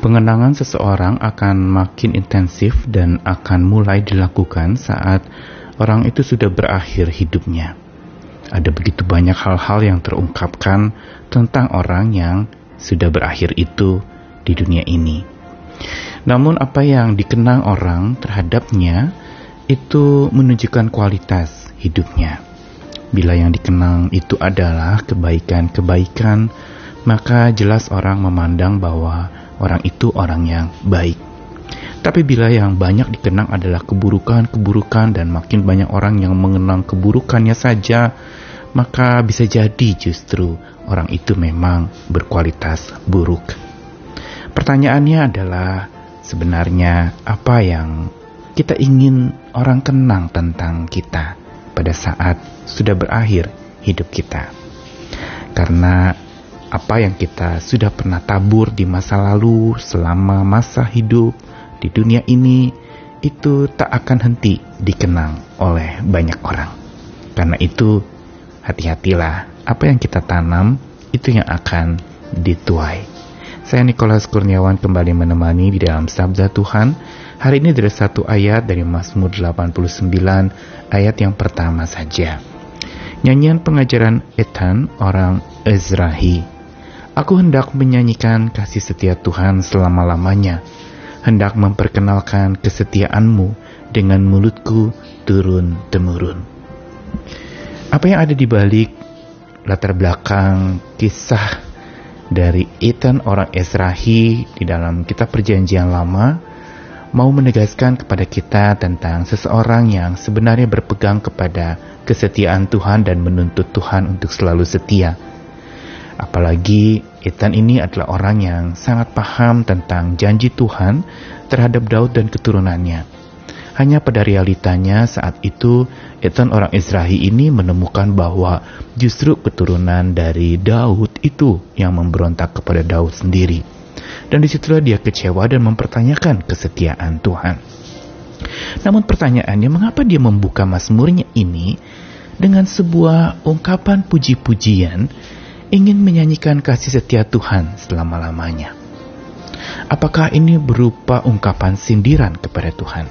Pengenangan seseorang akan makin intensif dan akan mulai dilakukan saat orang itu sudah berakhir hidupnya. Ada begitu banyak hal-hal yang terungkapkan tentang orang yang sudah berakhir itu di dunia ini. Namun apa yang dikenang orang terhadapnya itu menunjukkan kualitas hidupnya. Bila yang dikenang itu adalah kebaikan-kebaikan, maka jelas orang memandang bahwa orang itu orang yang baik. Tapi bila yang banyak dikenang adalah keburukan-keburukan dan makin banyak orang yang mengenang keburukannya saja, maka bisa jadi justru orang itu memang berkualitas buruk. Pertanyaannya adalah sebenarnya apa yang kita ingin orang kenang tentang kita pada saat sudah berakhir hidup kita. Karena apa yang kita sudah pernah tabur di masa lalu selama masa hidup di dunia ini itu tak akan henti dikenang oleh banyak orang. Karena itu hati-hatilah apa yang kita tanam itu yang akan dituai. Saya Nikolas Kurniawan kembali menemani di dalam Sabda Tuhan. Hari ini dari satu ayat dari Mazmur 89 ayat yang pertama saja. Nyanyian pengajaran Ethan orang Ezrahi Aku hendak menyanyikan kasih setia Tuhan selama-lamanya, hendak memperkenalkan kesetiaanmu dengan mulutku turun-temurun. Apa yang ada di balik latar belakang kisah dari Ethan orang Esrahi di dalam kitab perjanjian lama mau menegaskan kepada kita tentang seseorang yang sebenarnya berpegang kepada kesetiaan Tuhan dan menuntut Tuhan untuk selalu setia Apalagi Ethan ini adalah orang yang sangat paham tentang janji Tuhan terhadap Daud dan keturunannya. Hanya pada realitanya saat itu Ethan orang Israel ini menemukan bahwa justru keturunan dari Daud itu yang memberontak kepada Daud sendiri. Dan di situlah dia kecewa dan mempertanyakan kesetiaan Tuhan. Namun pertanyaannya mengapa dia membuka mazmurnya ini dengan sebuah ungkapan puji-pujian ingin menyanyikan kasih setia Tuhan selama-lamanya. Apakah ini berupa ungkapan sindiran kepada Tuhan?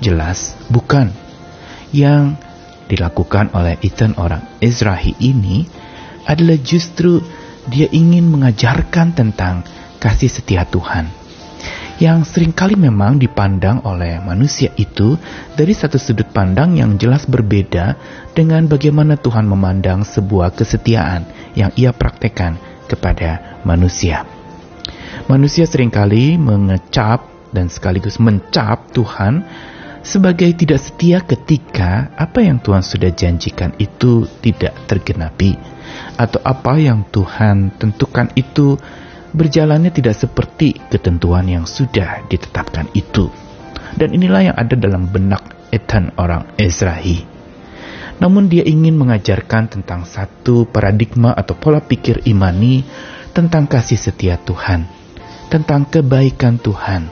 Jelas bukan. Yang dilakukan oleh Ethan orang Israel ini adalah justru dia ingin mengajarkan tentang kasih setia Tuhan yang sering kali memang dipandang oleh manusia itu dari satu sudut pandang yang jelas berbeda dengan bagaimana Tuhan memandang sebuah kesetiaan yang ia praktekkan kepada manusia. Manusia sering kali mengecap dan sekaligus mencap Tuhan sebagai tidak setia ketika apa yang Tuhan sudah janjikan itu tidak tergenapi atau apa yang Tuhan tentukan itu berjalannya tidak seperti ketentuan yang sudah ditetapkan itu. Dan inilah yang ada dalam benak Ethan orang Ezrahi. Namun dia ingin mengajarkan tentang satu paradigma atau pola pikir imani tentang kasih setia Tuhan, tentang kebaikan Tuhan,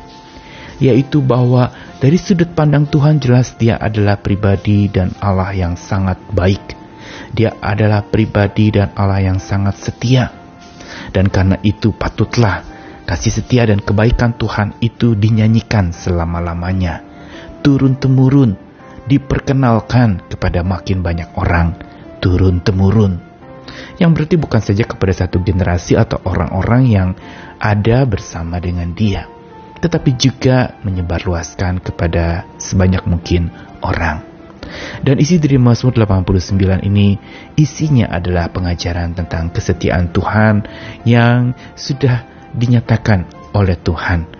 yaitu bahwa dari sudut pandang Tuhan jelas dia adalah pribadi dan Allah yang sangat baik. Dia adalah pribadi dan Allah yang sangat setia dan karena itu patutlah kasih setia dan kebaikan Tuhan itu dinyanyikan selama-lamanya. Turun-temurun, diperkenalkan kepada makin banyak orang. Turun-temurun. Yang berarti bukan saja kepada satu generasi atau orang-orang yang ada bersama dengan dia. Tetapi juga menyebarluaskan kepada sebanyak mungkin orang. Dan isi dari Mazmur 89 ini isinya adalah pengajaran tentang kesetiaan Tuhan yang sudah dinyatakan oleh Tuhan.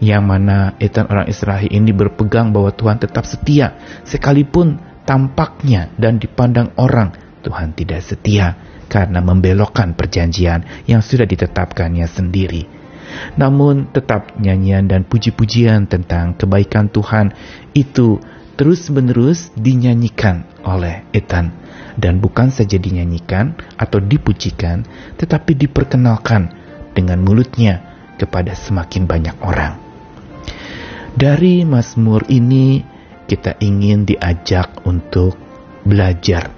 Yang mana etan orang Israel ini berpegang bahwa Tuhan tetap setia sekalipun tampaknya dan dipandang orang Tuhan tidak setia karena membelokkan perjanjian yang sudah ditetapkannya sendiri. Namun tetap nyanyian dan puji-pujian tentang kebaikan Tuhan itu terus-menerus dinyanyikan oleh Ethan dan bukan saja dinyanyikan atau dipujikan tetapi diperkenalkan dengan mulutnya kepada semakin banyak orang. Dari Mazmur ini kita ingin diajak untuk belajar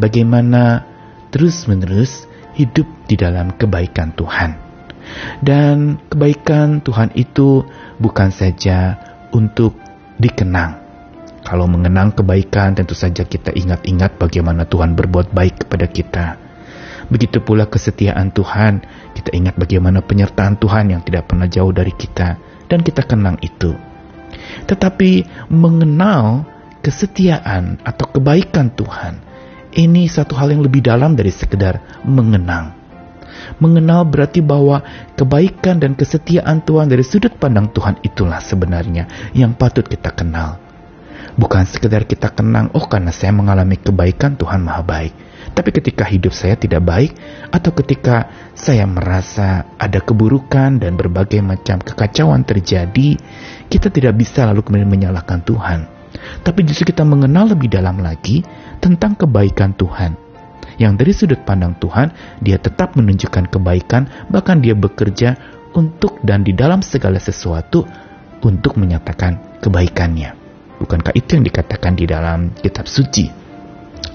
bagaimana terus-menerus hidup di dalam kebaikan Tuhan. Dan kebaikan Tuhan itu bukan saja untuk dikenang. Kalau mengenang kebaikan, tentu saja kita ingat-ingat bagaimana Tuhan berbuat baik kepada kita. Begitu pula kesetiaan Tuhan, kita ingat bagaimana penyertaan Tuhan yang tidak pernah jauh dari kita, dan kita kenang itu. Tetapi mengenal kesetiaan atau kebaikan Tuhan, ini satu hal yang lebih dalam dari sekedar mengenang. Mengenal berarti bahwa kebaikan dan kesetiaan Tuhan dari sudut pandang Tuhan itulah sebenarnya yang patut kita kenal. Bukan sekedar kita kenang, oh karena saya mengalami kebaikan Tuhan maha baik. Tapi ketika hidup saya tidak baik, atau ketika saya merasa ada keburukan dan berbagai macam kekacauan terjadi, kita tidak bisa lalu kemudian menyalahkan Tuhan. Tapi justru kita mengenal lebih dalam lagi tentang kebaikan Tuhan yang dari sudut pandang Tuhan dia tetap menunjukkan kebaikan bahkan dia bekerja untuk dan di dalam segala sesuatu untuk menyatakan kebaikannya. Bukankah itu yang dikatakan di dalam kitab suci?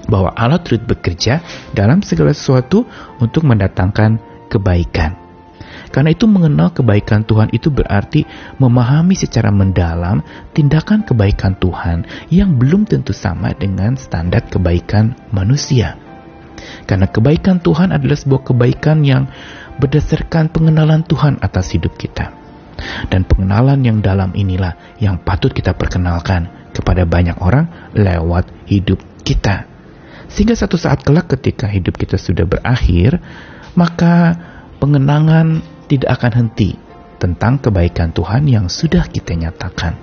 Bahwa Allah turut bekerja dalam segala sesuatu untuk mendatangkan kebaikan. Karena itu mengenal kebaikan Tuhan itu berarti memahami secara mendalam tindakan kebaikan Tuhan yang belum tentu sama dengan standar kebaikan manusia. Karena kebaikan Tuhan adalah sebuah kebaikan yang berdasarkan pengenalan Tuhan atas hidup kita. Dan pengenalan yang dalam inilah yang patut kita perkenalkan kepada banyak orang lewat hidup kita. Sehingga satu saat kelak ketika hidup kita sudah berakhir, maka pengenangan tidak akan henti tentang kebaikan Tuhan yang sudah kita nyatakan,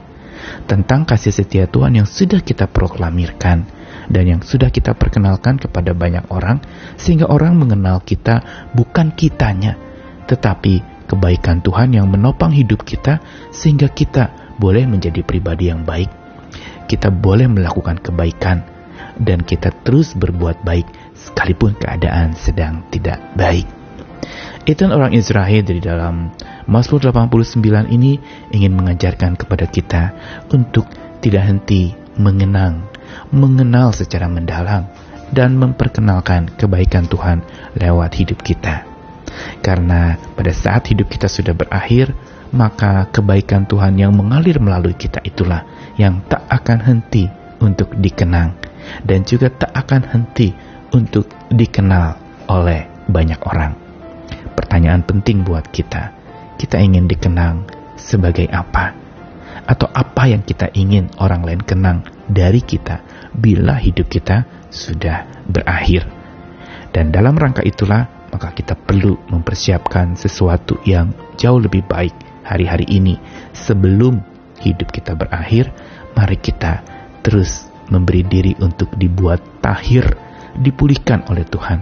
tentang kasih setia Tuhan yang sudah kita proklamirkan, dan yang sudah kita perkenalkan kepada banyak orang sehingga orang mengenal kita bukan kitanya tetapi kebaikan Tuhan yang menopang hidup kita sehingga kita boleh menjadi pribadi yang baik. Kita boleh melakukan kebaikan dan kita terus berbuat baik sekalipun keadaan sedang tidak baik itu orang Israel dari dalam Mazmur 89 ini ingin mengajarkan kepada kita untuk tidak henti mengenang mengenal secara mendalam dan memperkenalkan kebaikan Tuhan lewat hidup kita. Karena pada saat hidup kita sudah berakhir, maka kebaikan Tuhan yang mengalir melalui kita itulah yang tak akan henti untuk dikenang dan juga tak akan henti untuk dikenal oleh banyak orang. Pertanyaan penting buat kita, kita ingin dikenang sebagai apa? Atau apa yang kita ingin orang lain kenang dari kita bila hidup kita sudah berakhir. Dan dalam rangka itulah maka kita perlu mempersiapkan sesuatu yang jauh lebih baik hari-hari ini sebelum hidup kita berakhir. Mari kita terus memberi diri untuk dibuat tahir, dipulihkan oleh Tuhan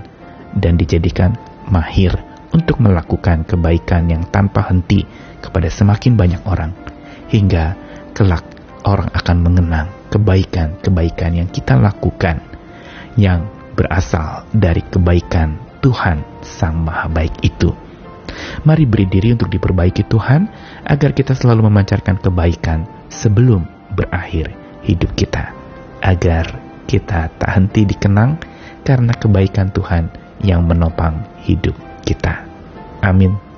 dan dijadikan mahir untuk melakukan kebaikan yang tanpa henti kepada semakin banyak orang hingga kelak orang akan mengenang kebaikan-kebaikan yang kita lakukan yang berasal dari kebaikan Tuhan Sang Maha Baik itu. Mari beri diri untuk diperbaiki Tuhan agar kita selalu memancarkan kebaikan sebelum berakhir hidup kita. Agar kita tak henti dikenang karena kebaikan Tuhan yang menopang hidup kita. Amin.